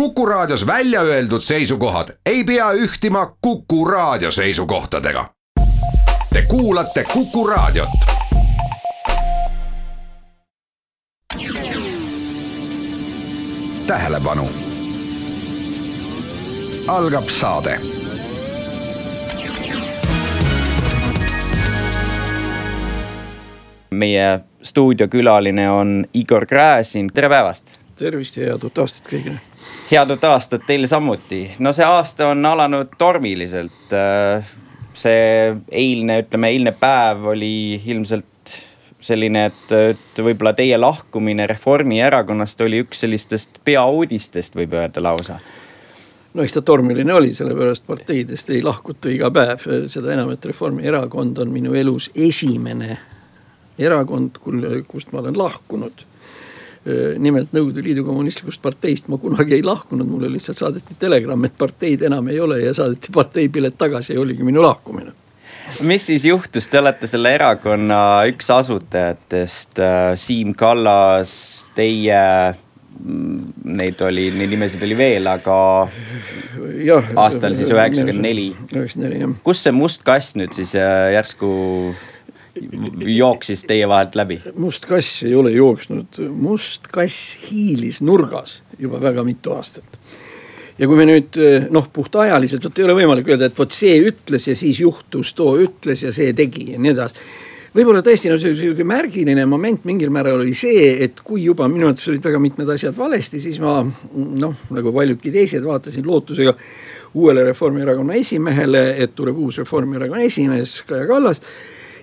Kuku Raadios välja öeldud seisukohad ei pea ühtima Kuku Raadio seisukohtadega. Te kuulate Kuku Raadiot. tähelepanu. algab saade meie stuudiokülaline on Igor Gräzin, tere päevast. tervist ja head uut aastat kõigile. Head uut aastat teile samuti, no see aasta on alanud tormiliselt. see eilne, ütleme eilne päev oli ilmselt selline, et, et võib-olla teie lahkumine Reformierakonnast oli üks sellistest peauudistest, võib öelda lausa no eks ta tormiline oli, sellepärast parteidest ei lahkuta iga päev, seda enam, et Reformierakond on minu elus esimene erakond, kust ma olen lahkunud. Nimelt Nõukogude Liidu Kommunistlikust Parteist. Ma kunagi ei lahkunud, mulle lihtsalt saadeti telegramm, et parteid enam ei ole ja saadeti parteipilet tagasi ja oligi minu lahkumine. Mis siis juhtus, te olete selle erakonna üks asutajatest, Siim Kallas, teie mm, neid oli, neid nimesid oli veel, aga jah, aastal siis üheksakümmend neli. kus see must kass nüüd siis äh, järsku jooksis teie vahelt läbi? must kass ei ole jooksnud, must kass hiilis nurgas juba väga mitu aastat. ja kui me nüüd noh, puhtajaliselt, vot ei ole võimalik öelda, et vot see ütles ja siis juhtus, too ütles ja see tegi ja nii edasi võib-olla tõesti no sihuke märgiline moment mingil määral oli see, et kui juba minu arvates olid väga mitmed asjad valesti, siis ma noh, nagu paljudki teised vaatasin lootusega uuele Reformierakonna esimehele, et tuleb uus Reformierakonna esimees Kaja Kallas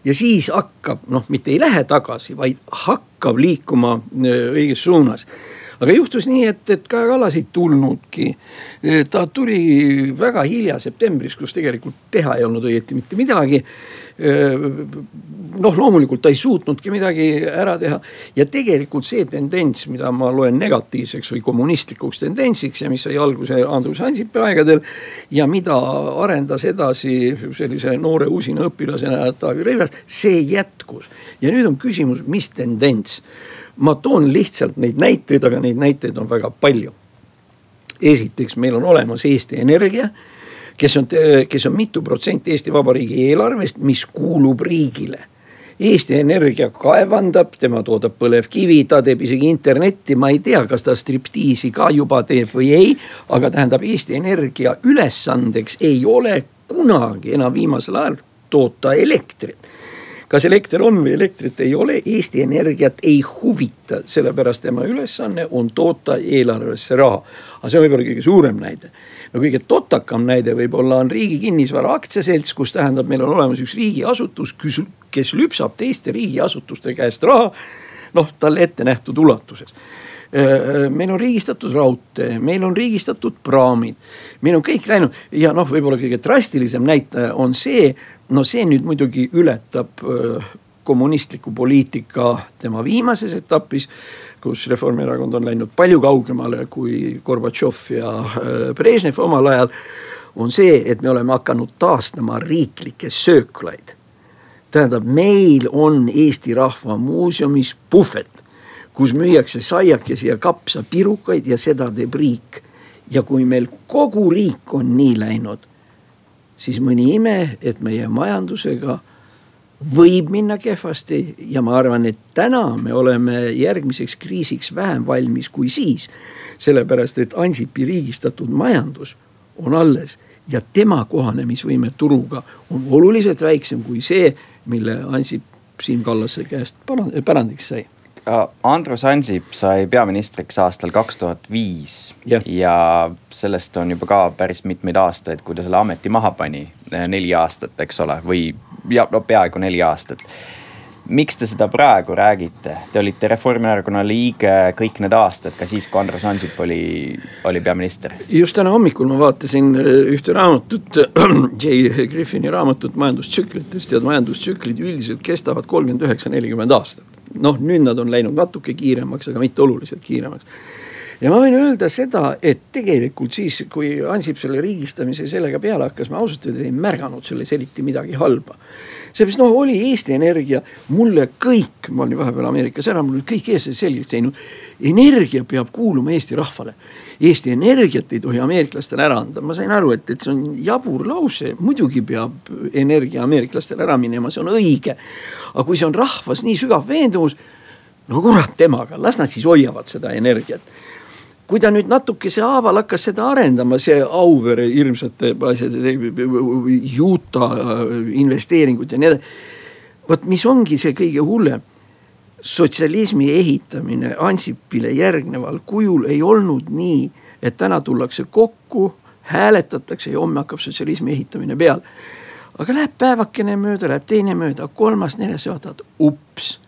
ja siis hakkab, noh, mitte ei lähe tagasi, vaid hakkab liikuma äh, õiges suunas aga juhtus nii, et, et Kaja Kallas ei tulnudki. ta tuli väga hilja septembris, kus tegelikult teha ei olnud õieti mitte midagi noh, loomulikult ta ei suutnudki midagi ära teha ja tegelikult see tendents, mida ma loen negatiivseks või kommunistlikuks tendentsiks ja mis sai alguse Andrus Ansipi aegadel. ja mida arendas edasi sellise noore usina õpilasena Taavi Rõivas, see jätkus ja nüüd on küsimus, mis tendents. ma toon lihtsalt neid näiteid, aga neid näiteid on väga palju. esiteks, meil on olemas Eesti Energia kes on, kes on mitu protsenti Eesti Vabariigi eelarvest, mis kuulub riigile. Eesti Energia kaevandab, tema toodab põlevkivi, ta teeb isegi internetti, ma ei tea, kas ta striptiisi ka juba teeb või ei. aga tähendab, Eesti Energia ülesandeks ei ole kunagi enam viimasel ajal toota elektrit kas elekter on või elektrit ei ole, Eesti Energiat ei huvita, sellepärast tema ülesanne on toota eelarvesse raha. aga see on võib-olla kõige suurem näide no kõige totakam näide võib-olla on Riigi Kinnisvara Aktsiaselts, kus tähendab, meil on olemas üks riigiasutus, kes lüpsab teiste riigiasutuste käest raha. noh, talle ette nähtud ulatuses meil on riigistatud raudtee, meil on riigistatud praamid, meil on kõik läinud ja noh, võib-olla kõige drastilisem näitaja on see, no see nüüd muidugi ületab kommunistliku poliitika tema viimases etapis kus Reformierakond on läinud palju kaugemale kui Gorbatšov ja äh, Brežnev omal ajal. on see, et me oleme hakanud taastama riiklikke sööklaid. tähendab, meil on Eesti Rahva Muuseumis puhvet, kus müüakse saiakesi ja kapsapirukaid ja seda teeb riik. ja kui meil kogu riik on nii läinud, siis mõni ime, et meie majandusega võib minna kehvasti ja ma arvan, et täna me oleme järgmiseks kriisiks vähem valmis kui siis. sellepärast, et Ansipi riigistatud majandus on alles ja tema kohanemisvõime turuga on oluliselt väiksem kui see, mille Ansip Siim Kallase käest pärandiks sai Andrus Ansip sai peaministriks aastal kaks tuhat viis ja sellest on juba ka päris mitmeid aastaid, kui ta selle ameti maha pani, neli aastat, eks ole, või ja no peaaegu neli aastat. miks te seda praegu räägite, te olite Reformierakonna liige kõik need aastad, ka siis, kui Andrus Ansip oli, oli peaminister? just täna hommikul ma vaatasin äh, ühte raamatut, J Griffini raamatut majandustsüklitest ja majandustsüklid üldiselt kestavad kolmkümmend üheksa, nelikümmend aastat. Noh, nüüd nad on läinud natuke kiiremaks, aga mitte oluliselt kiiremaks ja ma võin öelda seda, et tegelikult siis, kui Ansip selle riigistamise sellega peale hakkas, ma ausalt öeldes ei märganud selles eriti midagi halba. Seepärast noh, oli Eesti Energia mulle kõik, ma olin vahepeal Ameerikas ära, mul olid kõik eestlased selgeks teinud. energia peab kuuluma Eesti rahvale. Eesti Energiat ei tohi ameeriklastele ära anda, ma sain aru, et, et see on jabur lause, muidugi peab energia ameeriklastele ära minema, see on õige. aga kui see on rahvas nii sügav veendumus no kurat temaga, las nad siis hoiavad seda energiat kui ta nüüd natukese haaval hakkas seda arendama, see Auvere hirmsate asjade, Utah investeeringud ja nii edasi. vot mis ongi see kõige hullem. sotsialismi ehitamine Ansipile järgneval kujul ei olnud nii, et täna tullakse kokku, hääletatakse ja homme hakkab sotsialismi ehitamine peale. aga läheb päevakene mööda, läheb teine mööda, kolmas, neljas ja vaatad, ups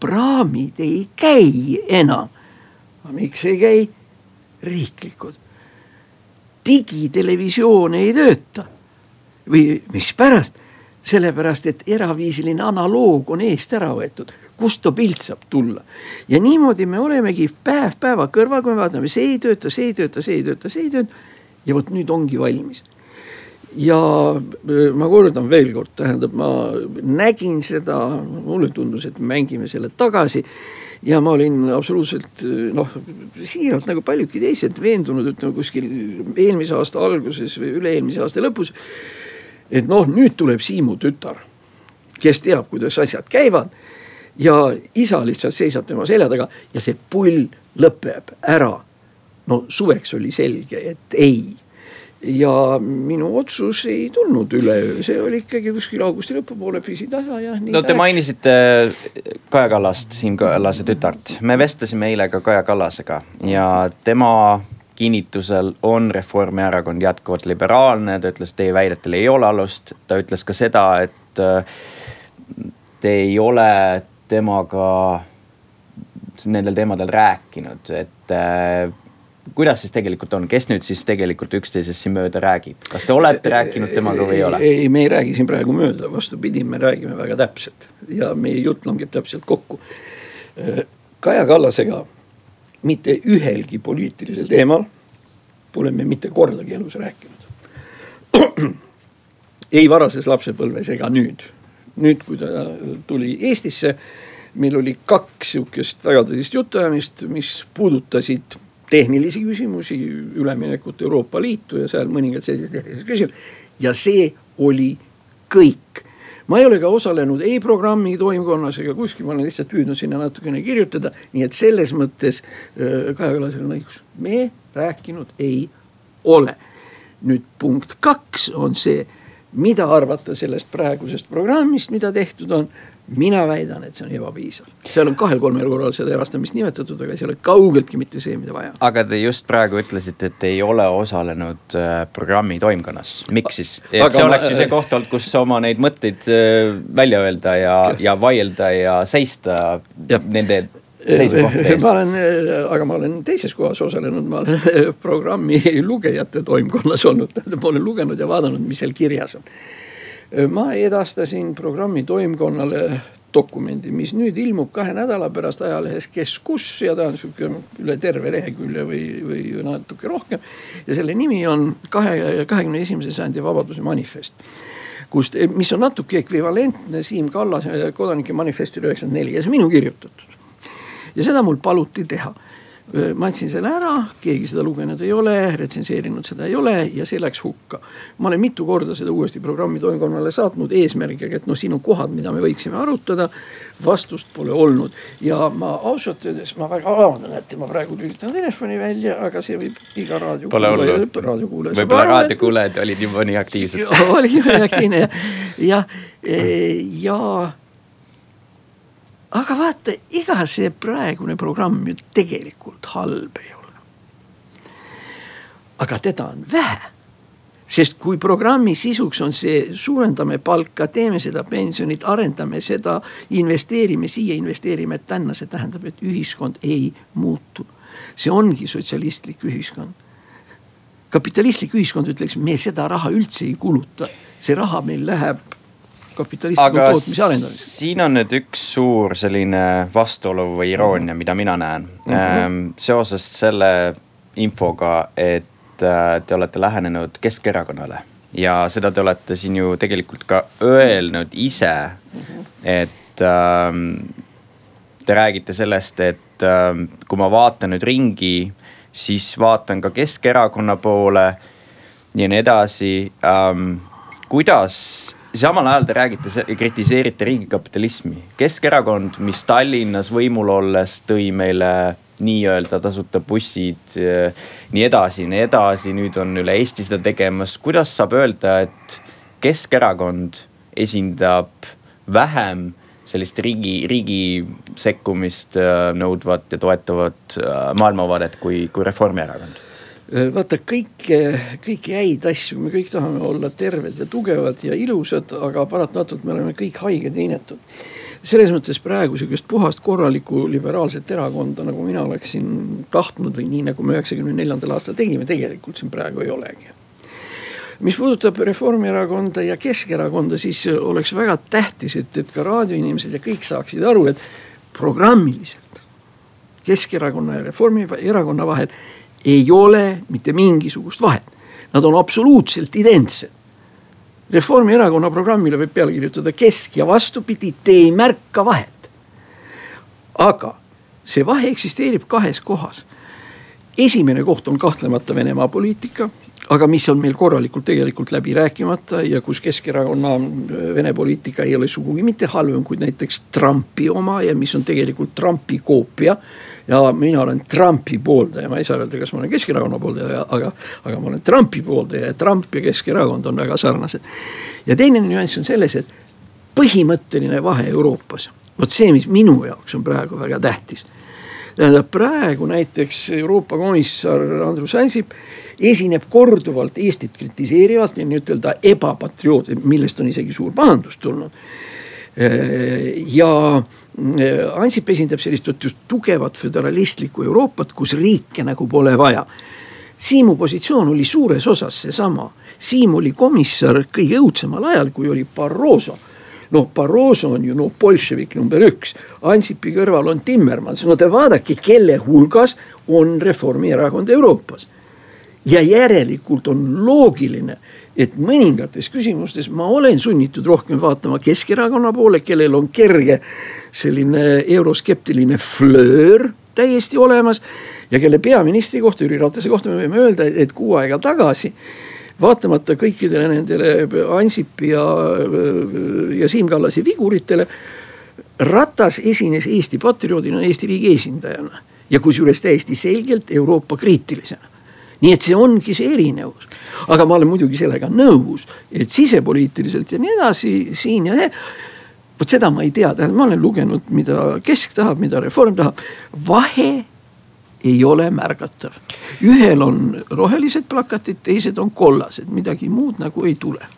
praamid ei käi enam. Aga miks ei käi? riiklikud. digitelevisioon ei tööta. või mispärast? sellepärast, et eraviisiline analoog on eest ära võetud kust too pilt saab tulla. ja niimoodi me olemegi päev päeva kõrval, kui me vaatame, see ei tööta, see ei tööta, see ei tööta, see ei tööta. ja vot nüüd ongi valmis ja äh, ma kordan veel kord, tähendab, ma nägin seda, mulle tundus, et mängime selle tagasi. Ja ma olin absoluutselt noh, siiralt nagu paljudki teised veendunud, ütleme kuskil eelmise aasta alguses või üle-eelmise aasta lõpus. et noh, nüüd tuleb Siimu tütar, kes teab, kuidas asjad käivad. ja isa lihtsalt seisab tema selja taga ja see pull lõpeb ära. no suveks oli selge, et ei ja minu otsus ei tulnud üleöö, see oli ikkagi kuskil augusti lõpupoole püsitasa ja. no te mainisite Kaja Kallast, Siim Kallase tütart, me vestlesime eile ka Kaja Kallasega ja tema kinnitusel on Reformierakond jätkuvalt liberaalne, ta ütles, teie väidetel ei ole alust, ta ütles ka seda, et äh, te ei ole temaga nendel teemadel rääkinud, et äh, kuidas siis tegelikult on, kes nüüd siis tegelikult üksteisest siin mööda räägib, kas te olete rääkinud temaga või ei ole? ei, me ei räägi siin praegu mööda, vastupidi, me räägime väga täpselt ja meie jutt langeb täpselt kokku. Kaja Kallasega mitte ühelgi poliitilisel teemal pole me mitte kordagi elus rääkinud. ei varases lapsepõlves ega nüüd, nüüd, kui ta tuli Eestisse, meil oli kaks sihukest väga tõsist jutuajamist, mis puudutasid tehnilisi küsimusi, üleminekut Euroopa Liitu ja seal mõningad sellised tehnilised küsimused. ja see oli kõik. ma ei ole ka osalenud ei programmi toimkonnas ega kuskil, ma olen lihtsalt püüdnud sinna natukene kirjutada, nii et selles mõttes äh, Kaja Kallasel on õigus, me rääkinud ei ole. nüüd punkt kaks on see, mida arvata sellest praegusest programmist, mida tehtud on mina väidan, et see on ebapiisav, seal on kahel-kolmel korral seda erastamist nimetatud, aga see ei ole kaugeltki mitte see, mida vaja. aga te just praegu ütlesite, et ei ole osalenud äh, programmi toimkonnas, miks siis? et aga see oleks ju see koht olnud, kus oma neid mõtteid äh, välja öelda ja, ja vaielda ja seista ja. nende ma olen, aga ma olen teises kohas osalenud, ma olen programmi lugejate toimkonnas olnud, tähendab, ma olen lugenud ja vaadanud, mis seal kirjas on ma edastasin programmi toimkonnale dokumendi, mis nüüd ilmub kahe nädala pärast ajalehes Kes kus ja ta on sihuke üle terve lehekülje või, või natuke rohkem. ja selle nimi on kahe, kahekümne esimese sajandi vabaduse manifest kust, mis on natuke ekvivalentne Siim Kallase kodanike manifestile üheksakümmend neli ja see on minu kirjutatud. ja seda mul paluti teha ma andsin selle ära, keegi seda lugenud ei ole, retsenseerinud seda ei ole ja see läks hukka. ma olen mitu korda seda uuesti programmi toimkonnale saatnud eesmärgiga, et noh, siin on kohad, mida me võiksime arutada. vastust pole olnud ja ma ausalt öeldes, ma väga vabandan, et ma praegu lülitan telefoni välja, aga see võib iga raadiokuulaja, raadiokuulaja. võib-olla raadiokuulajad olid juba nii aktiivsed. nii aktiivne ja, ja, ja aga vaata, ega see praegune programm ju tegelikult halb ei ole. aga teda on vähe sest kui programmi sisuks on see, suurendame palka, teeme seda pensionit, arendame seda, investeerime siia, investeerime tänna, see tähendab, et ühiskond ei muutu. see ongi sotsialistlik ühiskond. kapitalistlik ühiskond ütleks, me seda raha üldse ei kuluta, see raha meil läheb kapitalistliku tootmise arendamisega. siin on nüüd üks suur selline vastuolu või iroonia, mida mina näen mm -hmm. seoses selle infoga, et äh, te olete lähenenud Keskerakonnale ja seda te olete siin ju tegelikult ka öelnud ise, et ähm, te räägite sellest, et ähm, kui ma vaatan nüüd ringi, siis vaatan ka Keskerakonna poole ja nii edasi ähm,. kuidas, samal ajal te räägite, kritiseerite riigikapitalismi. Keskerakond, mis Tallinnas võimul olles tõi meile nii-öelda tasuta bussid, nii edasi, nii edasi, nüüd on üle Eesti seda tegemas. kuidas saab öelda, et Keskerakond esindab vähem sellist riigi, riigi sekkumist äh, nõudvat ja toetavat äh, maailmavaadet kui, kui Reformierakond? Äh, vaata kõike, kõiki häid asju, me kõik tahame olla terved ja tugevad ja ilusad, aga paratamatult me oleme kõik haiged ja inetud selles mõttes praegu sihukest puhast korralikku liberaalset erakonda, nagu mina oleksin tahtnud või nii, nagu me üheksakümne neljandal aastal tegime, tegelikult siin praegu ei olegi. mis puudutab Reformierakonda ja Keskerakonda, siis oleks väga tähtis, et, et ka raadioinimesed ja kõik saaksid aru, et programmiliselt Keskerakonna ja Reformierakonna vahel ei ole mitte mingisugust vahet. Nad on absoluutselt identsed Reformierakonna programmile võib peale kirjutada kesk ja vastupidi, te ei märka vahet. aga see vahe eksisteerib kahes kohas. esimene koht on kahtlemata Venemaa poliitika, aga mis on meil korralikult tegelikult läbi rääkimata ja kus Keskerakonna äh, Vene poliitika ei ole sugugi mitte halvem kui näiteks Trumpi oma ja mis on tegelikult Trumpi koopia ja mina olen Trumpi pooldaja, ma ei saa öelda, kas ma olen Keskerakonna pooldaja, aga, aga ma olen Trumpi pooldaja ja Trump ja Keskerakond on väga sarnased. ja teine nüanss on selles, et põhimõtteline vahe Euroopas, vot see, mis minu jaoks on praegu väga tähtis. tähendab praegu näiteks Euroopa komissar Andrus Ansip esineb korduvalt Eestit kritiseerivalt ja nii-ütelda ebapatrioot, millest on isegi suur pahandus tulnud. Ja Äh, Ansip esindab sellist vot just tugevat föderalistlikku Euroopat, kus riike nagu pole vaja. Siimu positsioon oli suures osas seesama, Siim oli komissar kõige õudsemal ajal, kui oli Barroso noh, Barroso on ju noh, bolševik number üks, Ansipi kõrval on Timmermans, no te vaadake, kelle hulgas on Reformierakond Euroopas. ja järelikult on loogiline, et mõningates küsimustes ma olen sunnitud rohkem vaatama Keskerakonna poole, kellel on kerge selline euroskeptiline flöör täiesti olemas. ja kelle peaministri kohta, Jüri Ratase kohta me võime öelda, et kuu aega tagasi vaatamata kõikidele nendele Ansipi ja, ja Siim Kallase viguritele. Ratas esines Eesti patrioodina, Eesti riigi esindajana ja kusjuures täiesti selgelt Euroopa kriitilisena nii et see ongi see erinevus. aga ma olen muidugi sellega nõus, et sisepoliitiliselt ja nii edasi siin ja see vot seda ma ei tea, tähendab, ma olen lugenud, mida kesk tahab, mida reform tahab, vahe ei ole märgatav. ühel on rohelised plakatid, teised on kollased, midagi muud nagu ei tule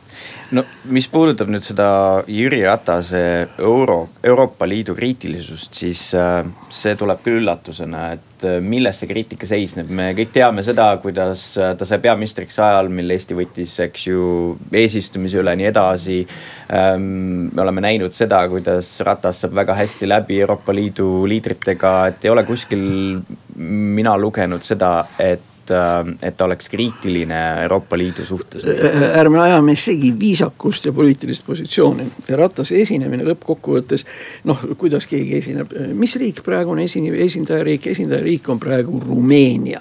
no mis puudutab nüüd seda Jüri Ratase euro, Euroopa Liidu kriitilisust, siis äh, see tuleb küll üllatusena, et äh, milles see kriitika seisneb, me kõik teame seda, kuidas äh, ta sai peaministriks ajal, mil Eesti võttis, eks ju, eesistumise üle, nii edasi. Ähm, me oleme näinud seda, kuidas Ratas saab väga hästi läbi Euroopa Liidu liidritega, et ei ole kuskil mina lugenud seda, et et, äh, et ta oleks kriitiline Euroopa Liidu suhtes? ärme ajame segi viisakust ja poliitilist positsiooni. Ratase esinemine lõppkokkuvõttes, noh, kuidas keegi esineb, mis riik praegu on esinev, esindajariik, esindajariik on praegu Rumeenia.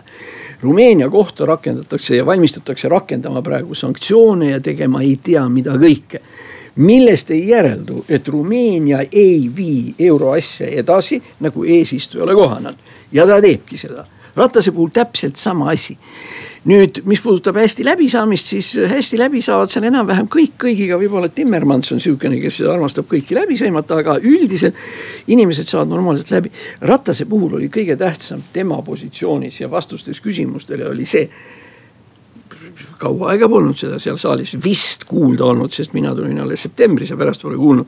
Rumeenia kohta rakendatakse ja valmistutakse rakendama praegu sanktsioone ja tegema ei tea mida kõike millest ei järeldu, et Rumeenia ei vii euroasja edasi nagu eesistujale kohaneb ja ta teebki seda Ratase puhul täpselt sama asi. nüüd, mis puudutab hästi läbisaamist, siis hästi läbi saavad seal enam-vähem kõik kõigiga, võib-olla Timmermans on sihukene, kes armastab kõiki läbi sõimata, aga üldiselt inimesed saavad normaalselt läbi. Ratase puhul oli kõige tähtsam tema positsioonis ja vastustes küsimustele oli see kaua aega polnud seda seal saalis vist kuulda olnud, sest mina tulin alles septembris ja pärast pole kuulnud.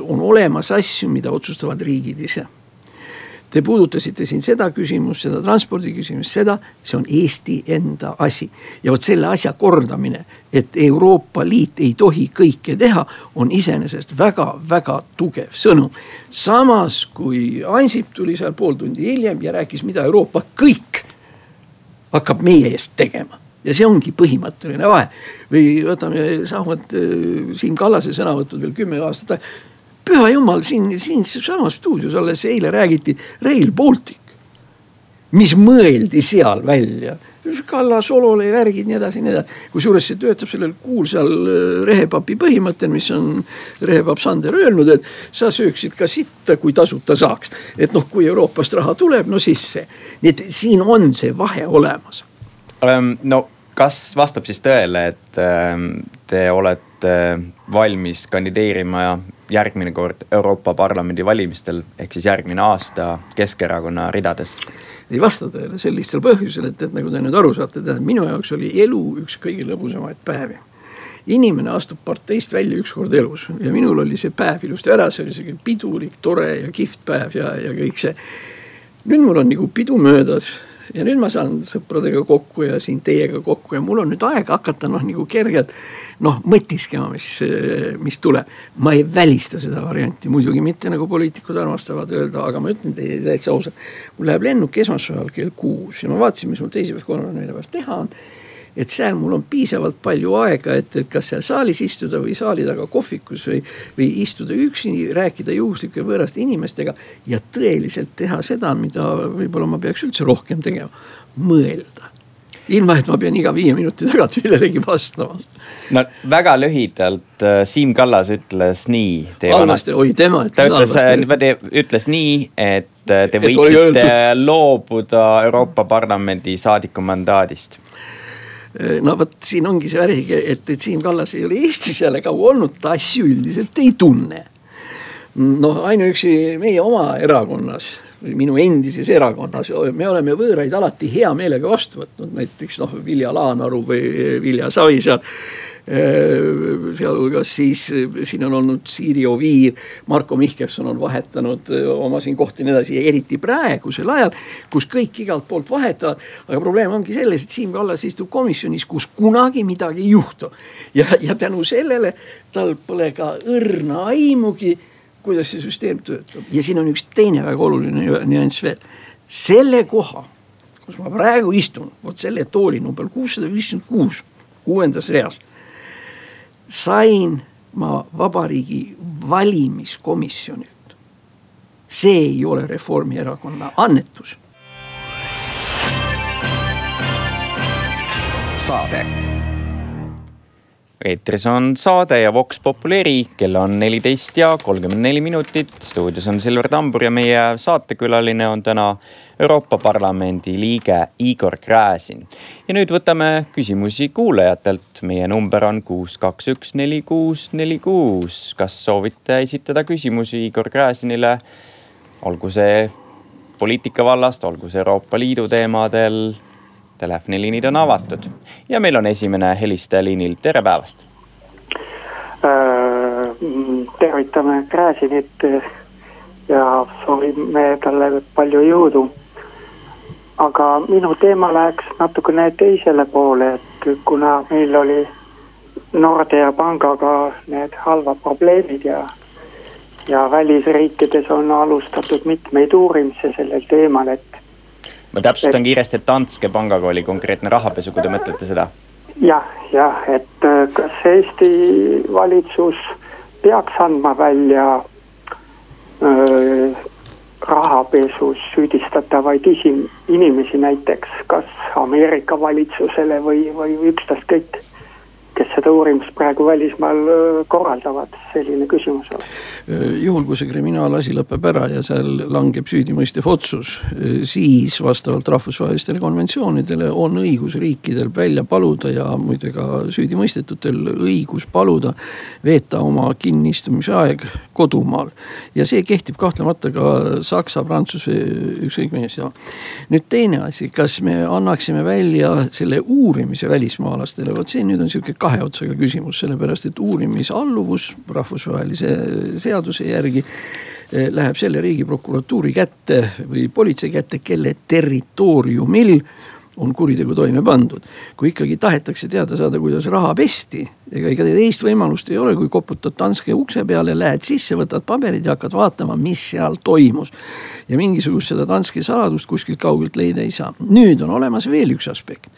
on olemas asju, mida otsustavad riigid ise Te puudutasite siin seda küsimust, seda transpordi küsimust, seda, see on Eesti enda asi. ja vot selle asja kordamine, et Euroopa Liit ei tohi kõike teha, on iseenesest väga-väga tugev sõnum. samas kui Ansip tuli seal pool tundi hiljem ja rääkis, mida Euroopa kõik hakkab meie eest tegema ja see ongi põhimõtteline vahe. või võtame samad äh, Siim Kallase sõnavõtud veel kümme aastat tagasi püha jumal, siin, siinsamas stuudios alles eile räägiti Rail Baltic. mis mõeldi seal välja, Kallas, Olole värgid, nii edasi, nii edasi. kusjuures see töötab sellel kuulsal äh, rehepapi põhimõttel, mis on rehepapp Sander öelnud, et sa sööksid ka sitta, kui tasuta saaks. et noh, kui Euroopast raha tuleb, no siis see, nii et siin on see vahe olemas. no kas vastab siis tõele, et ähm, te olete valmis kandideerima järgmine kord Euroopa Parlamendi valimistel ehk siis järgmine aasta Keskerakonna ridades? ei vasta tõele sel lihtsal põhjusel, et, et nagu te nüüd aru saate, tähendab minu jaoks oli elu üks kõige lõbusamaid päevi. inimene astub parteist välja üks kord elus ja minul oli see päev ilusti ära, see oli sihuke pidulik, tore ja kihvt päev ja, ja kõik see. nüüd mul on nagu pidu möödas ja nüüd ma saan sõpradega kokku ja siin teiega kokku ja mul on nüüd aega hakata noh, nagu kergelt noh, mõtiskema, mis, mis tuleb. ma ei välista seda varianti, muidugi mitte nagu poliitikud armastavad öelda, aga ma ütlen teile täitsa ausalt. mul läheb lennuk esmaspäeval kell kuus ja ma vaatasin, mis mul teisipäev, kolmapäev, neljapäev teha on et seal mul on piisavalt palju aega, et, et kas seal saalis istuda või saali taga kohvikus või, või istuda üksi, rääkida juhuslike võõraste inimestega. ja tõeliselt teha seda, mida võib-olla ma peaks üldse rohkem tegema, mõelda ilma, et ma pean iga viie minuti tagant millelegi vastama. no väga lühidalt äh, Siim Kallas ütles nii. halvasti, oi tema ütles. ta ütles, äh, ütles nii, et äh, te võiksite loobuda Euroopa Parlamendi saadiku mandaadist no vot siin ongi see värg, et, et Siim Kallas ei ole Eestis jälle kaua olnud, ta asju üldiselt ei tunne. noh, ainuüksi meie oma erakonnas minu endises erakonnas, me oleme võõraid alati hea meelega vastu võtnud, näiteks noh, Vilja Laanaru või Vilja Savisaar sealhulgas siis äh, siin on olnud Siiri Oviir, Marko Mihkelson on vahetanud äh, oma siin kohti ja nii edasi eriti praegusel ajal, kus kõik igalt poolt vahetavad. aga probleem ongi selles, et Siim Kallas istub komisjonis, kus kunagi midagi ei juhtu. ja, ja tänu sellele tal pole ka õrna aimugi, kuidas see süsteem töötab ja siin on üks teine väga oluline nüanss veel. selle koha, kus ma praegu istun, vot selle tooli number kuussada viiskümmend kuus, kuuendas reas sain ma vabariigi valimiskomisjonilt. see ei ole Reformierakonna annetus. saade eetris on saade ja Vox Populi, kell on neliteist ja kolmkümmend neli minutit. stuudios on Silver Tambur ja meie saatekülaline on täna Euroopa Parlamendi liige Igor Gräzin. ja nüüd võtame küsimusi kuulajatelt. meie number on kuus, kaks, üks, neli, kuus, neli, kuus. kas soovite esitada küsimusi Igor Gräzinile? olgu see poliitika vallast, olgu see Euroopa Liidu teemadel telefoniliinid on avatud ja meil on esimene helistaja liinil, tere päevast äh,. tervitame Gräzinit ja soovime talle palju jõudu. aga minu teema läheks natukene teisele poole, et kuna meil oli Nordea pangaga need halvad probleemid ja ja välisriikides on alustatud mitmeid uurimisi sellel teemal, et ma täpsustan kiiresti, et Danske pangaga oli konkreetne rahapesu, kui te mõtlete seda. jah, jah, et äh, kas Eesti valitsus peaks andma välja öö, äh, rahapesus süüdistatavaid isim-, inimesi näiteks kas Ameerika valitsusele või, või ükstaskõik kes seda uurimust praegu välismaal korraldavad, selline küsimus oleks. juhul, kui see kriminaalasi lõpeb ära ja seal langeb süüdimõistev otsus, siis vastavalt rahvusvahelistele konventsioonidele on õigus riikidel välja paluda ja muide ka süüdimõistetutel õigus paluda veeta oma kinnistumise aeg kodumaal. ja see kehtib kahtlemata ka Saksa, Prantsuse, ükskõik milles ja. nüüd teine asi, kas me annaksime välja selle uurimise välismaalastele, vot see nüüd on sihuke kahe otsaga küsimus, sellepärast et uurimisalluvus rahvusvahelise seaduse järgi läheb selle riigi prokuratuuri kätte või politsei kätte, kelle territooriumil on kuritegu toime pandud. kui ikkagi tahetakse teada saada, kuidas raha pesti, ega ega teist võimalust ei ole, kui koputad Danske ukse peale, lähed sisse, võtad paberid ja hakkad vaatama, mis seal toimus. ja mingisugust seda Danske saladust kuskilt kaugelt leida ei saa. nüüd on olemas veel üks aspekt.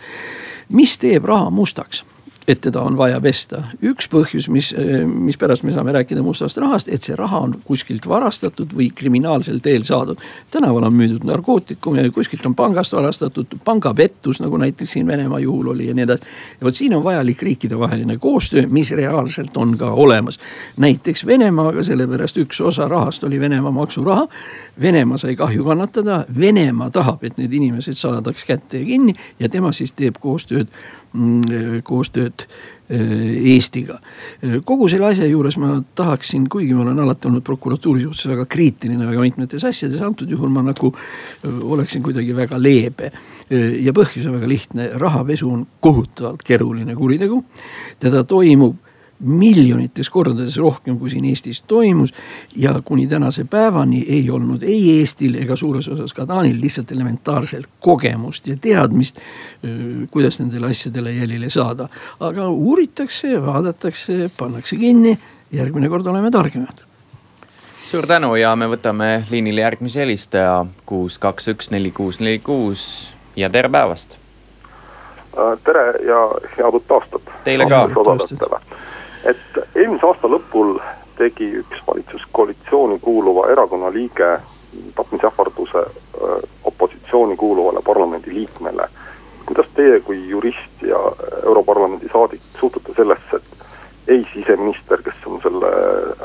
mis teeb raha mustaks? Et teda on vaja pesta. üks põhjus, mis, mispärast me saame rääkida mustast rahast, et see raha on kuskilt varastatud või kriminaalsel teel saadud. tänaval on müüdud narkootikume, kuskilt on pangast varastatud, pangapettus, nagu näiteks siin Venemaa juhul oli ja nii edasi. ja vot siin on vajalik riikidevaheline koostöö, mis reaalselt on ka olemas. näiteks Venemaaga, sellepärast üks osa rahast oli Venemaa maksuraha. Venemaa sai kahju kannatada, Venemaa tahab, et need inimesed saadaks kätte ja kinni ja tema siis teeb koostööd koostööd äh, Eestiga. kogu selle asja juures ma tahaksin, kuigi ma olen alati olnud prokuratuuri suhtes väga kriitiline väga mitmetes asjades, antud juhul ma nagu oleksin kuidagi väga leebe. Ja põhjus on väga lihtne, rahapesu on kohutavalt keeruline kuritegu, teda toimub miljonites kordades rohkem, kui siin Eestis toimus. ja kuni tänase päevani ei olnud ei Eestil ega suures osas ka Taanil lihtsalt elementaarselt kogemust ja teadmist, kuidas nendele asjadele jälile saada. aga uuritakse, vaadatakse, pannakse kinni, järgmine kord oleme targemad suur tänu ja me võtame liinile järgmise helistaja kuus, kaks, üks, neli, kuus, neli, kuus ja tere päevast. Äh, tere ja head uut aastat. Teile ka et eelmise aasta lõpul tegi üks valitsuskoalitsiooni kuuluva erakonna liige tapmisähvarduse opositsiooni kuuluvale parlamendiliikmele. kuidas teie kui jurist ja Europarlamendi saadik suhtute sellesse, et ei siseminister, kes on selle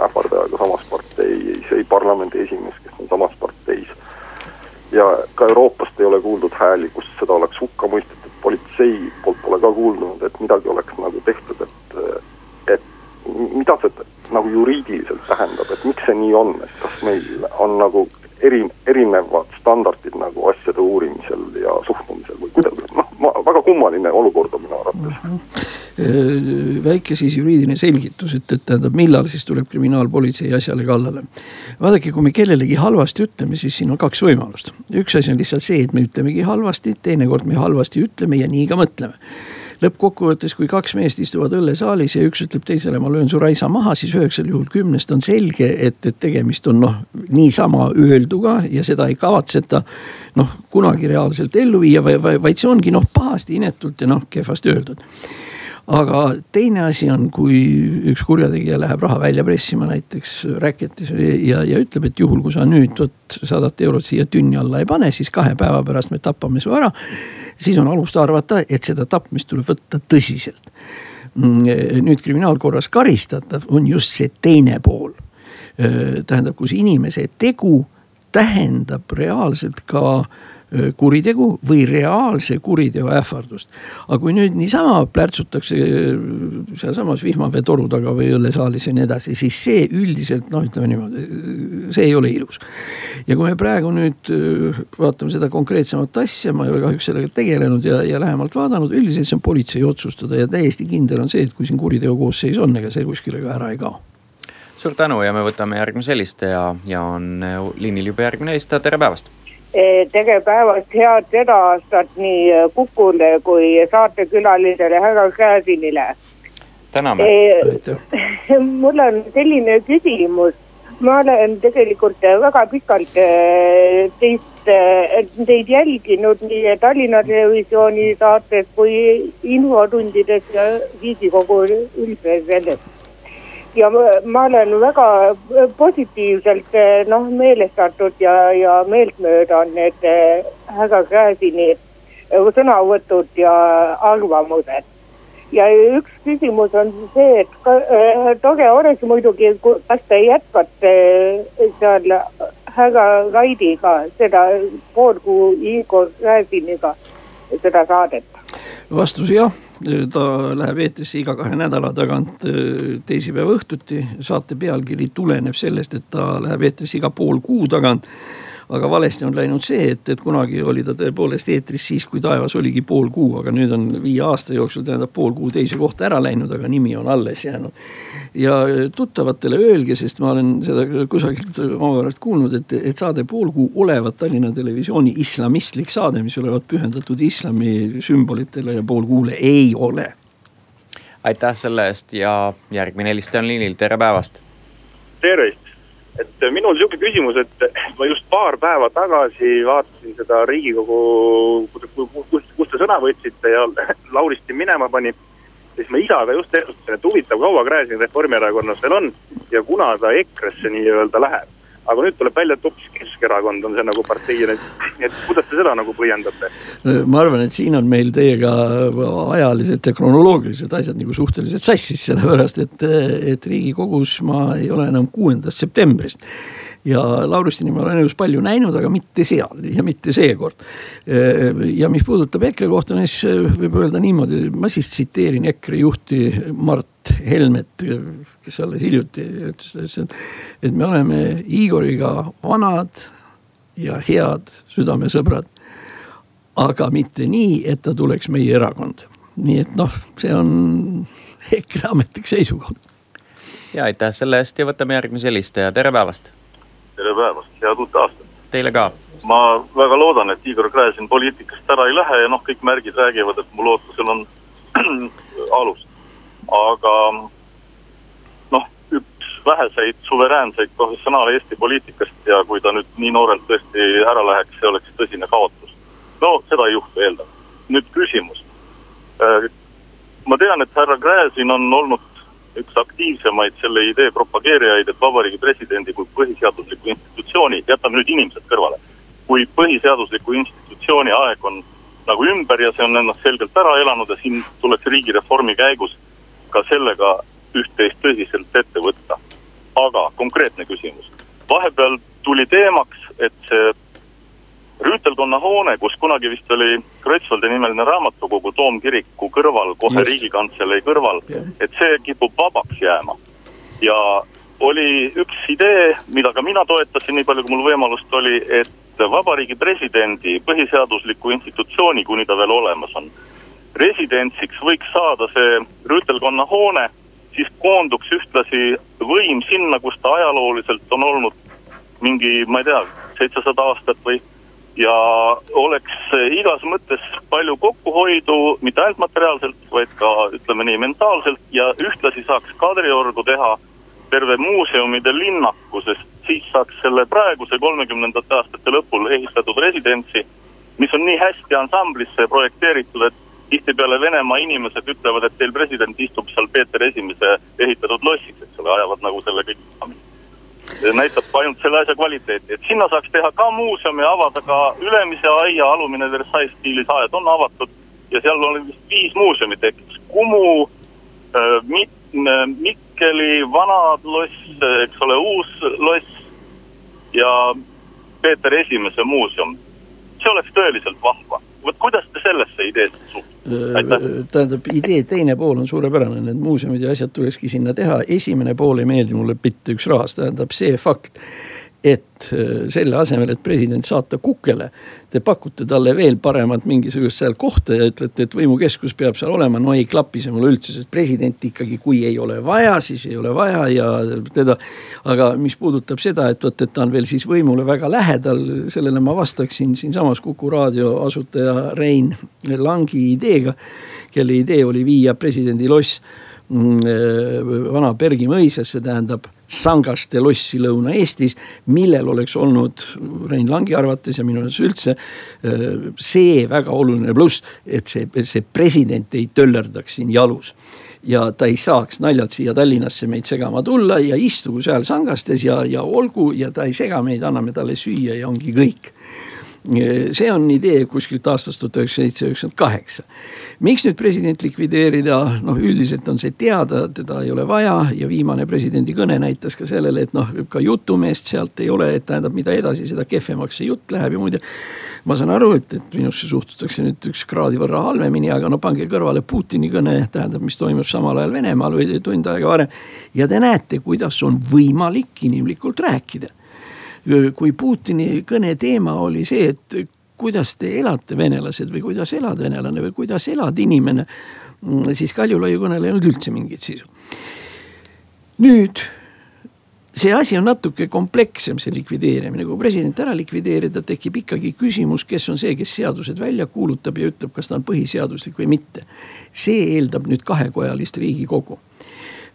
ähvardajaga samas parteis, ei parlamendi esimees, kes on samas parteis, ja ka Euroopast ei ole kuuldud hääli, kus seda oleks hukka mõistetud, politsei poolt pole ka kuuldunud, et midagi oleks nagu tehtud, et mida see nagu juriidiliselt tähendab, et miks see nii on, et kas meil on nagu eri, erinevad standardid nagu asjade uurimisel ja suhtumisel või kuidagi, noh, väga kummaline olukord on minu arvates mm. -hmm. väike siis juriidiline selgitus, et, et tähendab, millal siis tuleb kriminaalpolitsei asjale kallale. vaadake, kui me kellelegi halvasti ütleme, siis siin on kaks võimalust. üks asi on lihtsalt see, et me ütlemegi halvasti, teinekord me halvasti ütleme ja nii ka mõtleme lõppkokkuvõttes, kui kaks meest istuvad õllesaalis ja üks ütleb teisele, ma löön su raisa maha, siis üheksal juhul kümnest on selge, et, et tegemist on noh, niisama öelduga ja seda ei kavatseta noh, kunagi reaalselt ellu viia, vaid see ongi noh, pahasti, inetult ja noh, kehvasti öeldud aga teine asi on, kui üks kurjategija läheb raha välja pressima näiteks räketis ja, ja ütleb, et juhul, kui sa nüüd vot sadat eurot siia tünni alla ei pane, siis kahe päeva pärast me tapame su ära. Siis on alust arvata, et seda tapmist tuleb võtta tõsiselt. nüüd kriminaalkorras karistatav on just see teine pool. tähendab, kus inimese tegu tähendab reaalselt ka äh, kuritegu või reaalse kuriteo ähvardust. aga kui nüüd niisama plärtsutakse sealsamas vihmaveetoru taga või õllesaalis ja nii edasi, siis see üldiselt noh, ütleme niimoodi, see ei ole ilus. ja kui me praegu nüüd vaatame seda konkreetsemat asja, ma ei ole kahjuks sellega tegelenud ja, ja lähemalt vaadanud, üldiselt see on politsei otsustada ja täiesti kindel on see, et kui siin kuriteo koosseis on, ega see kuskile ka ära ei kao suur tänu ja me võtame järgmise helistaja ja on liinil juba järgmine helistaja, tere päevast Eh, tere päevast, head seda aastat nii eh, Kukule kui saatekülalisele härra Gräzinile. täname eh,. mul on selline küsimus, ma olen tegelikult väga pikalt teist, teid jälginud nii Tallinna Televisiooni saates kui infotundides ja Riigikogu üldiselt ja ma olen väga positiivselt noh meelestatud ja, ja meeltmööda on need härra Gräzini sõnavõtud ja arvamused. ja üks küsimus on see, et ka, äh, tore oleks muidugi, kas te jätkate seal härra Raidiga seda poolkuu Igor Gräziniga seda saadet? Vastus jah ta läheb eetrisse iga kahe nädala tagant äh, teisipäeva õhtuti. saate pealkiri tuleneb sellest, et ta läheb eetrisse iga pool kuu tagant. Aga valesti on läinud see, et, et kunagi oli ta tõepoolest eetris siis, kui taevas oligi pool kuu, aga nüüd on viie aasta jooksul tähendab pool kuu teise kohta ära läinud, aga nimi on alles jäänud. ja tuttavatele öelge, sest ma olen seda kusagilt omapärast kuulnud, et, et saade Pool kuu olevat Tallinna Televisiooni islamistlik saade, mis olevat pühendatud islami sümbolitele ja pool kuule ei ole aitäh selle eest ja järgmine helistaja on liinil, tere päevast. tervist, et minul sihuke küsimus, et ma just paar päeva tagasi vaatasin seda Riigikogu, kus, kus te sõna võtsite ja Lauristin minema pani. siis ma isaga just ennustsin, et huvitav, kaua Gräzin Reformierakonnas veel on ja kuna ta EKRE-sse nii-öelda läheb aga nüüd tuleb välja, et hoopis Keskerakond on see nagu partei, et kuidas te seda nagu põhjendate? ma arvan, et siin on meil teiega ajalised ja kronoloogilised asjad nagu suhteliselt sassis, sellepärast et, et riigikogus ma ei ole enam kuuendast septembrist ja Laurustini ma olen elus palju näinud, aga mitte seal ja mitte seekord. ja mis puudutab EKRE kohta, siis võib öelda niimoodi, ma siis tsiteerin EKRE juhti Mart Helmet, kes alles hiljuti ütles, et, et me oleme Igoriga vanad ja head südamesõbrad. aga mitte nii, et ta tuleks meie erakonda. nii et noh, see on EKRE ametlik seisukoht. ja aitäh selle eest ja võtame järgmise helistaja, tere päevast tere päevast, head uut aastat. Teile ka. ma väga loodan, et Igor Gräzin poliitikast ära ei lähe ja noh, kõik märgid räägivad, et mu lootusel on alust. Aga noh, üks väheseid suveräänseid professionaale Eesti poliitikast ja kui ta nüüd nii noorelt tõesti ära läheks, see oleks tõsine kaotus. no seda ei juhtu, eeldan. nüüd küsimus. Äh, ma tean, et härra Gräzin on olnud üks aktiivsemaid selle idee propageerijaid, et Vabariigi Presidendi kui põhiseadusliku institutsiooni, jätame nüüd inimesed kõrvale, kui põhiseadusliku institutsiooni aeg on nagu ümber ja see on ennast selgelt ära elanud ja siin tuleks riigireformi käigus ka sellega üht-teist tõsiselt ette võtta. aga konkreetne küsimus, vahepeal tuli teemaks, et see Rüütelkonna hoone, kus kunagi vist oli Kreutzwaldi nimeline raamatukogu toomkiriku kõrval, kohe Just. Riigikantselei kõrval, et see kipub vabaks jääma. ja oli üks idee, mida ka mina toetasin, nii palju kui mul võimalust oli, et vabariigi presidendi põhiseadusliku institutsiooni, kuni ta veel olemas on, residentsiks võiks saada see Rüütelkonna hoone, siis koonduks ühtlasi võim sinna, kus ta ajalooliselt on olnud mingi, ma ei tea, seitsesada aastat või ja oleks igas mõttes palju kokkuhoidu, mitte ainult materiaalselt, vaid ka ütleme nii mentaalselt ja ühtlasi saaks Kadriorgu teha terve muuseumide linnaku, sest siis saaks selle praeguse kolmekümnendate aastate lõpul ehitatud residentsi, mis on nii hästi ansamblisse projekteeritud, et tihtipeale Venemaa inimesed ütlevad, et teil president istub seal Peeter Esimese ehitatud lossis, eks ole, ajavad nagu selle kõik näitab ainult selle asja kvaliteeti, et sinna saaks teha ka muuseumi, avada ka Ülemise aia alumine Versailles stiilis aed on avatud ja seal oli vist viis muuseumi tekkis, Kumu äh,, Mik-, Mikkeli vana loss, eks ole, uus loss ja Peeter Esimese muuseum. see oleks tõeliselt vahva, vot kuidas te sellesse ideesse suhtute? tähendab, idee teine pool on suurepärane, need muuseumid ja asjad tulekski sinna teha, esimene pool ei meeldi mulle mitte üks rahas, tähendab see fakt et äh, selle asemel, et president saata kukele, te pakute talle veel paremat mingisugust seal kohta ja ütlete, et võimukeskus peab seal olema. no ei klapi see mulle üldse, sest president ikkagi, kui ei ole vaja, siis ei ole vaja ja teda. aga mis puudutab seda, et vot, et ta on veel siis võimule väga lähedal, sellele ma vastaksin siinsamas Kuku raadio asutaja Rein Langi ideega, kelle idee oli viia presidendi loss mm, äh, vana Bergi mõisasse, tähendab Sangaste lossi Lõuna-Eestis, millel oleks olnud Rein Langi arvates ja minu arvates üldse äh, see väga oluline pluss, et see, see president ei töllerdaks siin jalus. Ja ta ei saaks naljalt siia Tallinnasse meid segama tulla ja istugu seal Sangastes ja, ja olgu ja ta ei sega meid, anname talle süüa ja ongi kõik see on idee kuskilt aastast tuhat üheksasada seitse, üheksakümmend kaheksa. miks nüüd president likvideerida, noh üldiselt on see teada, teda ei ole vaja ja viimane presidendi kõne näitas ka sellele, et noh, ka jutumeest sealt ei ole, et tähendab, mida edasi, seda kehvemaks see jutt läheb ja muide. ma saan aru, et, et minusse suhtutakse nüüd üks kraadi võrra halvemini, aga no pange kõrvale Putini kõne, tähendab, mis toimus samal ajal Venemaal või tund aega varem. ja te näete, kuidas on võimalik inimlikult rääkida kui Putini kõne teema oli see, et kuidas te elate, venelased või kuidas elad venelane või kuidas elad inimene, siis Kaljulaiu kõnel ei olnud üldse mingit sisu. nüüd see asi on natuke komplekssem, see likvideerimine, kui president ära likvideerida, tekib ikkagi küsimus, kes on see, kes seadused välja kuulutab ja ütleb, kas ta on põhiseaduslik või mitte. see eeldab nüüd kahekojalist riigikogu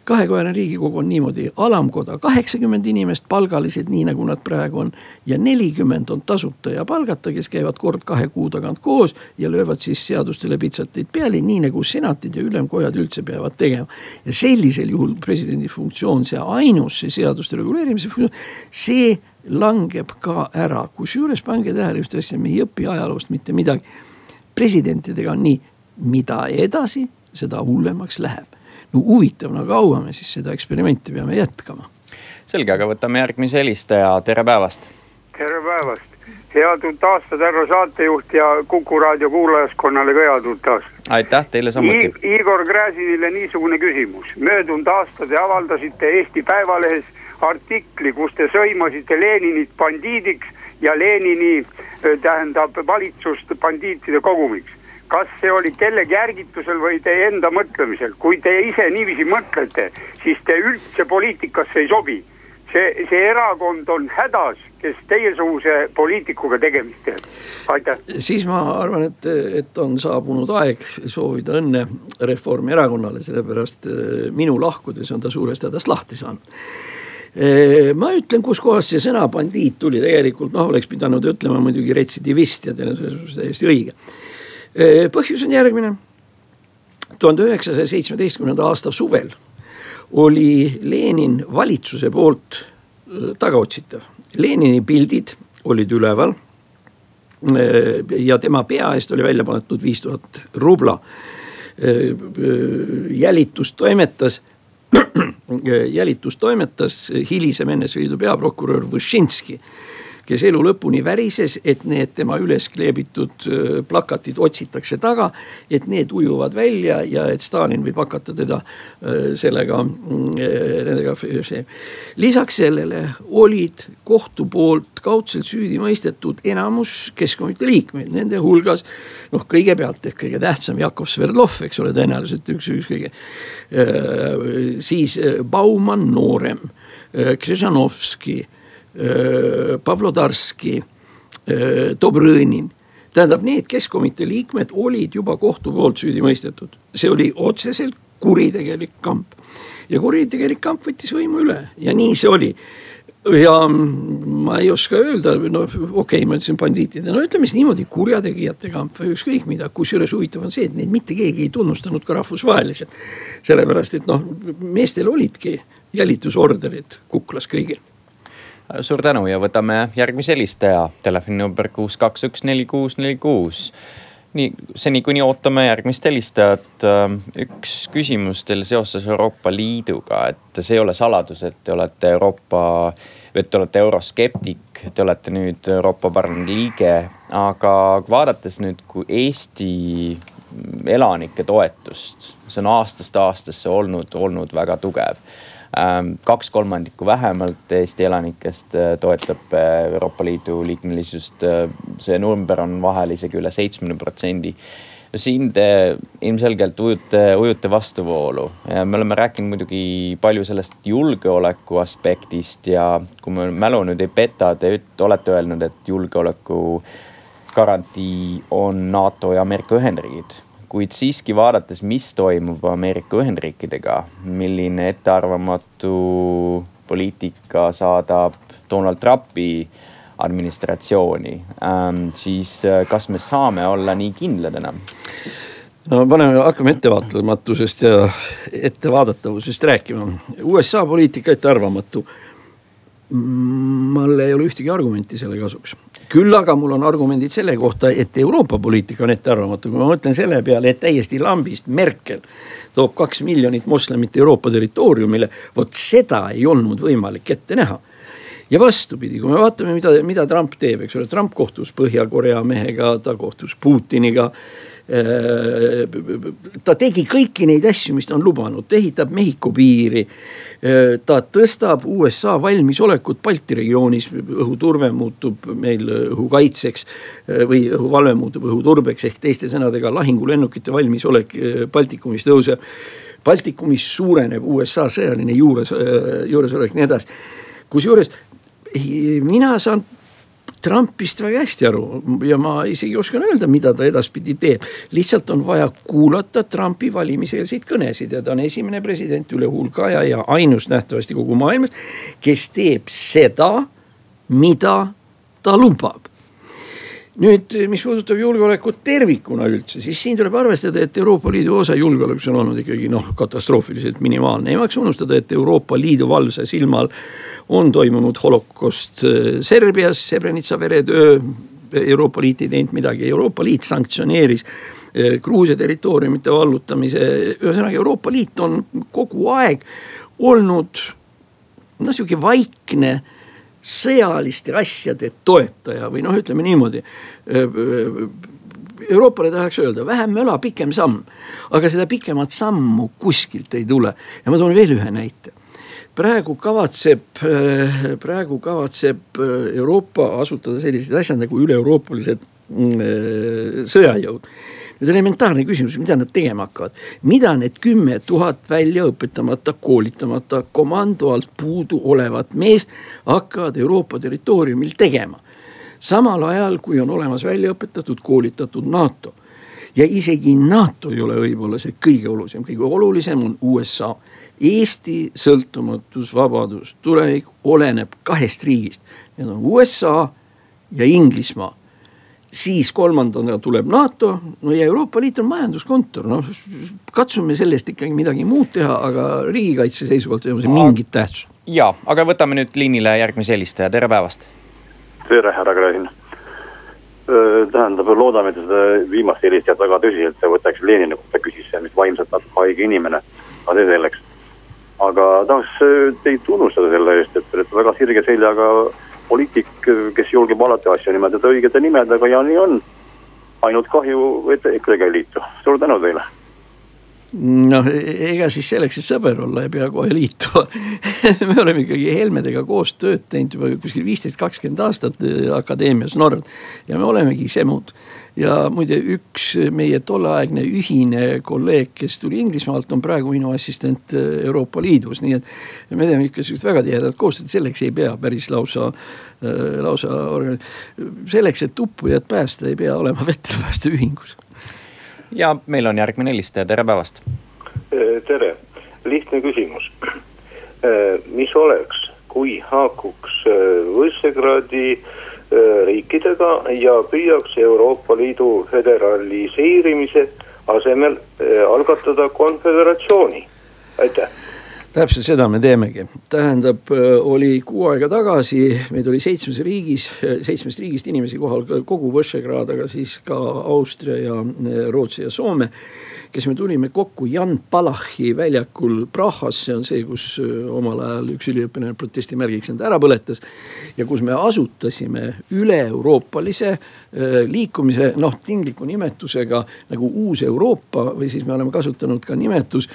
kahekojaline riigikogu on niimoodi, alamkoda kaheksakümmend inimest, palgalised, nii nagu nad praegu on. ja nelikümmend on tasuta ja palgata, kes käivad kord kahe kuu tagant koos ja löövad siis seadustele pitsateid peale, nii nagu senatid ja ülemkojad üldse peavad tegema. ja sellisel juhul presidendi funktsioon, see ainus, see seaduste reguleerimise funktsioon, see langeb ka ära, kusjuures pange tähele ühte asja, me ei õpi ajaloost mitte midagi. presidentidega on nii, mida edasi, seda hullemaks läheb no huvitav, no kaua me siis seda eksperimenti peame jätkama? selge, aga võtame järgmise helistaja, tere päevast. tere päevast, head uut aastat, härra saatejuht ja Kuku raadio kuulajaskonnale ka head uut aastat. aitäh teile samuti I. Igor Gräzinile niisugune küsimus, möödunud aasta te avaldasite Eesti Päevalehes artikli, kus te sõimasite Leninit bandiidiks ja Lenini tähendab valitsust bandiitide kogumiks kas see oli kellegi ärgitusel või teie enda mõtlemisel, kui te ise niiviisi mõtlete, siis te üldse poliitikasse ei sobi. see, see erakond on hädas, kes teiesuguse poliitikuga tegemist teeb, aitäh. siis ma arvan, et, et on saabunud aeg soovida õnne Reformierakonnale, sellepärast äh, minu lahkudes on ta suurest hädast lahti saanud. Äh, ma ütlen, kuskohast see sõna bandiit tuli, tegelikult noh, oleks pidanud ütlema muidugi retsidivist ja teil on selles suhtes täiesti õige põhjus on järgmine. tuhande üheksasaja seitsmeteistkümnenda aasta suvel oli Lenin valitsuse poolt tagaotsitav. Lenini pildid olid üleval. ja tema pea eest oli välja pandud viis tuhat rubla. jälitus toimetas jälitus toimetas hilisem NSV Liidu peaprokurör Võšinski kes elu lõpuni värises, et need tema üles kleebitud plakatid otsitakse taga. et need ujuvad välja ja et Stalin võib hakata teda sellega, nendega. lisaks sellele olid kohtu poolt kaudselt süüdi mõistetud enamus keskkomitee liikmeid, nende hulgas. noh, kõigepealt ehk kõige tähtsam Jakov Sverdlov, eks ole, tõenäoliselt üks, üks kõige. siis Baumann noorem, Kržanovski Äh, Pavlodarski, äh, Dobrõnin. tähendab, need keskkomitee liikmed olid juba kohtu poolt süüdi mõistetud, see oli otseselt kuritegelik kamp. ja kuritegelik kamp võttis võimu üle ja nii see oli ja ma ei oska öelda, no okei okay,, ma ütlesin bandiitide, no ütleme siis niimoodi kurjategijate kamp või ükskõik mida, kusjuures huvitav on see, et neid mitte keegi ei tunnustanud ka rahvusvaheliselt. sellepärast, et noh, meestel olidki jälitusorderid kuklas kõigil suur tänu ja võtame järgmise helistaja, telefoninumber kuus, kaks, üks, neli, kuus, neli, kuus. nii, seni kuni ootame järgmist helistajat, ähm, üks küsimus teile seoses Euroopa Liiduga, et see ei ole saladus, et te olete Euroopa, et te olete euroskeptik, te olete nüüd Euroopa Parlamendi liige, aga vaadates nüüd, kui Eesti elanike toetust, see on aastast aastasse olnud, olnud väga tugev kaks kolmandikku vähemalt Eesti elanikest äh, toetab äh, Euroopa Liidu liikmelisust. Äh, see number on vahel isegi üle seitsmekümne protsendi. Siin te ilmselgelt ujute, ujute vastuvoolu. Me oleme rääkinud muidugi palju sellest julgeoleku aspektist ja kui mu mälu nüüd ei peta, te olete öelnud, et julgeoleku garantii on NATO ja Ameerika Ühendriigid kuid siiski vaadates, mis toimub Ameerika Ühendriikidega, milline ettearvamatu poliitika saadab Donald Trumpi administratsiooni ähm,, siis äh, kas me saame olla nii kindlad enam? no paneme, hakkame ettevaatamatusest ja ettevaadatavusest rääkima. USA poliitika ettearvamatu. mul ei ole ühtegi argumenti selle kasuks küll aga mul on argumendid selle kohta, et Euroopa poliitika on ettearvamatu, kui ma mõtlen selle peale, et täiesti lambist Merkel toob kaks miljonit moslemit Euroopa territooriumile, vot seda ei olnud võimalik ette näha ja vastupidi, kui me vaatame, mida, mida Trump teeb, eks ole, Trump kohtus Põhja-Korea mehega, ta kohtus Putiniga. Ta tegi kõiki neid asju, mis ta on lubanud, ta ehitab Mehhiko piiri. ta tõstab USA valmisolekut Balti regioonis, õhuturve muutub meil õhukaitseks või õhuvalve muutub õhuturbeks ehk teiste sõnadega lahingulennukite valmisolek Baltikumis tõuseb. Baltikumis suureneb USA sõjaline juures, juuresolek, nii edasi. kusjuures mina saan Trumpist väga hästi aru ja ma isegi oskan öelda, mida ta edaspidi teeb. lihtsalt on vaja kuulata Trumpi valimiseelseid kõnesid ja ta on esimene president üle hulga aja ja ainus nähtavasti kogu maailmas, kes teeb seda, mida ta lubab nüüd, mis puudutab julgeolekut tervikuna üldse, siis siin tuleb arvestada, et Euroopa Liidu osa julgeolekus on olnud ikkagi noh, katastroofiliselt minimaalne. ei maksa unustada, et Euroopa Liidu valvsa silma all on toimunud holokaust äh, Serbias, Srebrenica veretöö. Euroopa Liit ei teinud midagi, Euroopa Liit sanktsioneeris äh, Gruusia territooriumite vallutamise, ühesõnaga Euroopa Liit on kogu aeg olnud noh, sihuke vaikne sõjaliste asjade toetaja või noh, ütleme niimoodi. Euroopale tahaks öelda vähem möla, pikem samm, aga seda pikemat sammu kuskilt ei tule. Ja ma toon veel ühe näite. Praegu kavatseb, praegu kavatseb Euroopa asutada sellised asjad nagu üle-euroopalised mm, sõjajõud nüüd elementaarne küsimus, mida nad tegema hakkavad, mida need kümme tuhat välja õpetamata, koolitamata, komando alt puudu olevat meest hakkavad Euroopa territooriumil tegema. samal ajal, kui on olemas välja õpetatud, koolitatud NATO. Ja isegi NATO ei ole võib-olla see kõige olulisem, kõige olulisem on USA. Eesti sõltumatus, vabadus, tulevik oleneb kahest riigist, need on USA ja Inglismaa siis kolmandana tuleb NATO, no ja Euroopa Liit on majanduskontor, noh katsume sellest ikkagi midagi muud teha, aga riigikaitse seisukohalt ei ole see mingit tähtsust. ja, aga võtame nüüd liinile järgmise helistaja, tere päevast. tere, härra Gräzin. tähendab, loodame, et seda viimast helistajat väga tõsiselt võtaks Lenini kohta küsis, mis vaimselt natuke haige inimene, aga see selleks. aga tahaks teid tunnustada selle eest, et te olete väga sirge seljaga poliitik, kes julgeb alati asju nimetada õigete nimedega ja nii on. ainult kahju, et EKRE-ga ei liitu, suur tänu teile noh, ega siis selleks, et sõber olla, ei pea kohe liituma me oleme ikkagi Helmedega koos tööd teinud juba kuskil viisteist, kakskümmend aastat eh, Akadeemias Nord ja me olemegi semud ja muide, üks meie tolleaegne ühine kolleeg, kes tuli Inglismaalt, on praegu minu assistent Euroopa Liidus, nii et. me teeme ikka sihukest väga tihedat koostööd, selleks ei pea päris lausa, lausa, selleks, et uppujat päästa, ei pea olema vetelpäästeühingus. Ja meil on järgmine helistaja, tere päevast. Tere, lihtne küsimus. mis oleks, kui haakuks Võssegradi riikidega ja püüaks Euroopa Liidu föderaliseerimise asemel algatada konföderatsiooni, aitäh täpselt seda me teemegi, tähendab, äh, oli kuu aega tagasi, meid oli seitsmes riigis, seitsmest riigist inimesi kohal, kogu Võšegrad, aga siis ka Austria ja Rootsi ja Soome kes me tulime kokku Jan Palachi väljakul Prahas, see on see, kus äh, omal ajal üks üliõpilane protestimärgiks enda ära põletas. ja kus me asutasime üle-euroopalise äh, liikumise, noh tingliku nimetusega nagu Uus Euroopa või siis me oleme kasutanud ka nimetus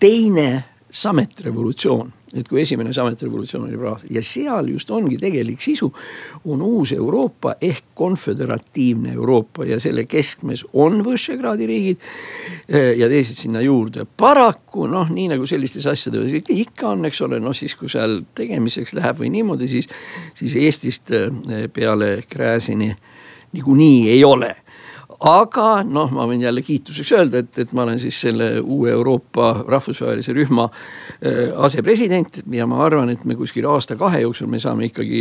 teine sametrevolutsioon et kui esimene sametrevolutsioon oli Praahas ja seal just ongi tegelik sisu, on uus Euroopa ehk konföderatiivne Euroopa ja selle keskmes on Võšegradi riigid eh, ja teised sinna juurde. paraku noh, nii nagu sellistes asjades ikka on, eks ole, noh siis kui seal tegemiseks läheb või niimoodi, siis, siis Eestist eh, peale Gräzini niikuinii ei ole aga noh, ma võin jälle kiituseks öelda, et, et ma olen siis selle uue Euroopa rahvusvahelise rühma äh, asepresident ja ma arvan, et me kuskil aasta-kahe jooksul me saame ikkagi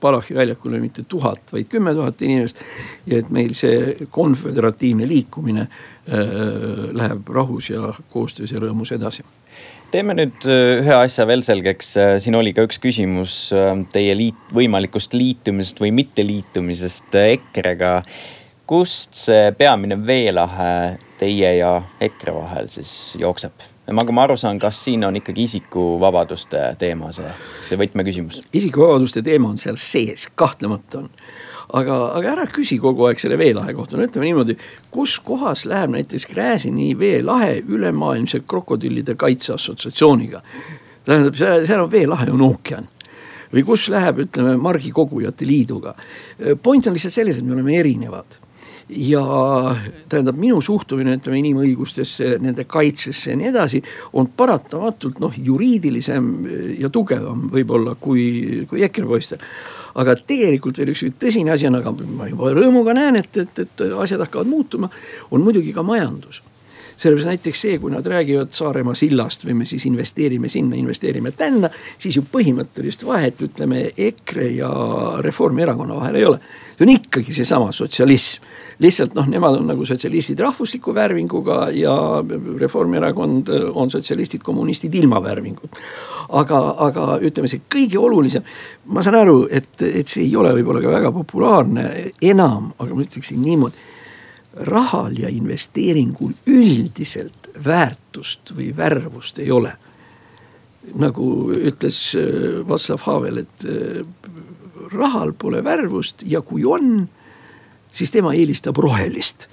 Palachi väljakule mitte tuhat, vaid kümme tuhat inimest. ja et meil see konföderatiivne liikumine äh, läheb rahus ja koostöös ja rõõmus edasi. Teeme nüüd äh, ühe asja veel selgeks, siin oli ka üks küsimus teie liit, võimalikust liitumisest või mitteliitumisest EKRE-ga kust see peamine veelahe teie ja EKRE vahel siis jookseb? nagu ma aru saan, kas siin on ikkagi isikuvabaduste teema see, see võtmeküsimus? isikuvabaduste teema on seal sees, kahtlemata on. aga, aga ära küsi kogu aeg selle veelahe kohta, no ütleme niimoodi, kus kohas läheb näiteks Gräzini veelahe ülemaailmse krokodillide kaitse assotsiatsiooniga. tähendab, seal on veelahe, on ookean või kus läheb, ütleme, margikogujate liiduga. point on lihtsalt selles, et me oleme erinevad ja tähendab, minu suhtumine, ütleme inimõigustesse, nende kaitsesse ja nii edasi, on paratamatult noh, juriidilisem ja tugevam võib-olla kui, kui EKRE poistel. aga tegelikult veel üks tõsine asi on, aga ma juba rõõmuga näen, et, et, et asjad hakkavad muutuma, on muidugi ka majandus sellepärast näiteks see, kui nad räägivad Saaremaa sillast või me siis investeerime sinna, investeerime tänna, siis ju põhimõttelist vahet, ütleme EKRE ja Reformierakonna vahel ei ole. see on ikkagi seesama sotsialism, lihtsalt noh, nemad on nagu sotsialistid rahvusliku värvinguga ja Reformierakond on sotsialistid, kommunistid ilma värvingut. aga, aga ütleme, see kõige olulisem, ma saan aru, et, et see ei ole võib-olla ka väga populaarne enam, aga ma ütleksin niimoodi rahal ja investeeringul üldiselt väärtust või värvust ei ole. nagu ütles äh, Václav Havel, et äh, rahal pole värvust ja kui on, siis tema eelistab rohelist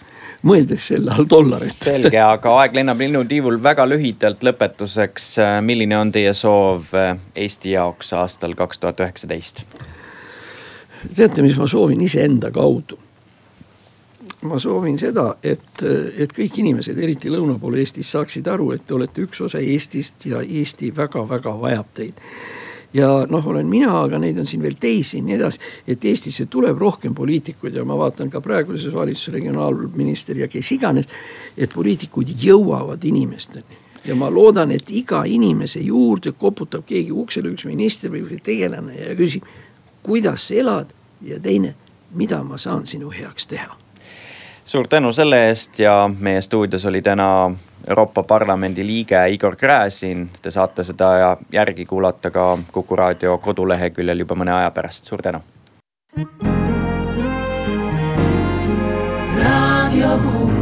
mõeldes selle all dollarit. selge, aga aeg lennab linnutiivul väga lühidalt lõpetuseks. Äh, milline on teie soov Eesti jaoks aastal kaks tuhat üheksateist? teate, mis ma soovin iseenda kaudu ma soovin seda, et, et kõik inimesed, eriti lõuna pool Eestis, saaksid aru, et te olete üks osa Eestist ja Eesti väga-väga vajab teid. Ja noh, olen mina, aga neid on siin veel teisi ja nii edasi, et Eestisse tuleb rohkem poliitikuid ja ma vaatan ka praeguses valitsuses regionaalminister ja kes iganes. et poliitikud jõuavad inimesteni. Ja ma loodan, et iga inimese juurde koputab keegi uksele, üks minister või tegelane ja küsib, kuidas sa elad? Ja teine, mida ma saan sinu heaks teha suur tänu selle eest ja meie stuudios oli täna Euroopa Parlamendi liige Igor Gräzin. Te saate seda järgi kuulata ka Kuku raadio koduleheküljel juba mõne aja pärast, suur tänu. raadio Kuku.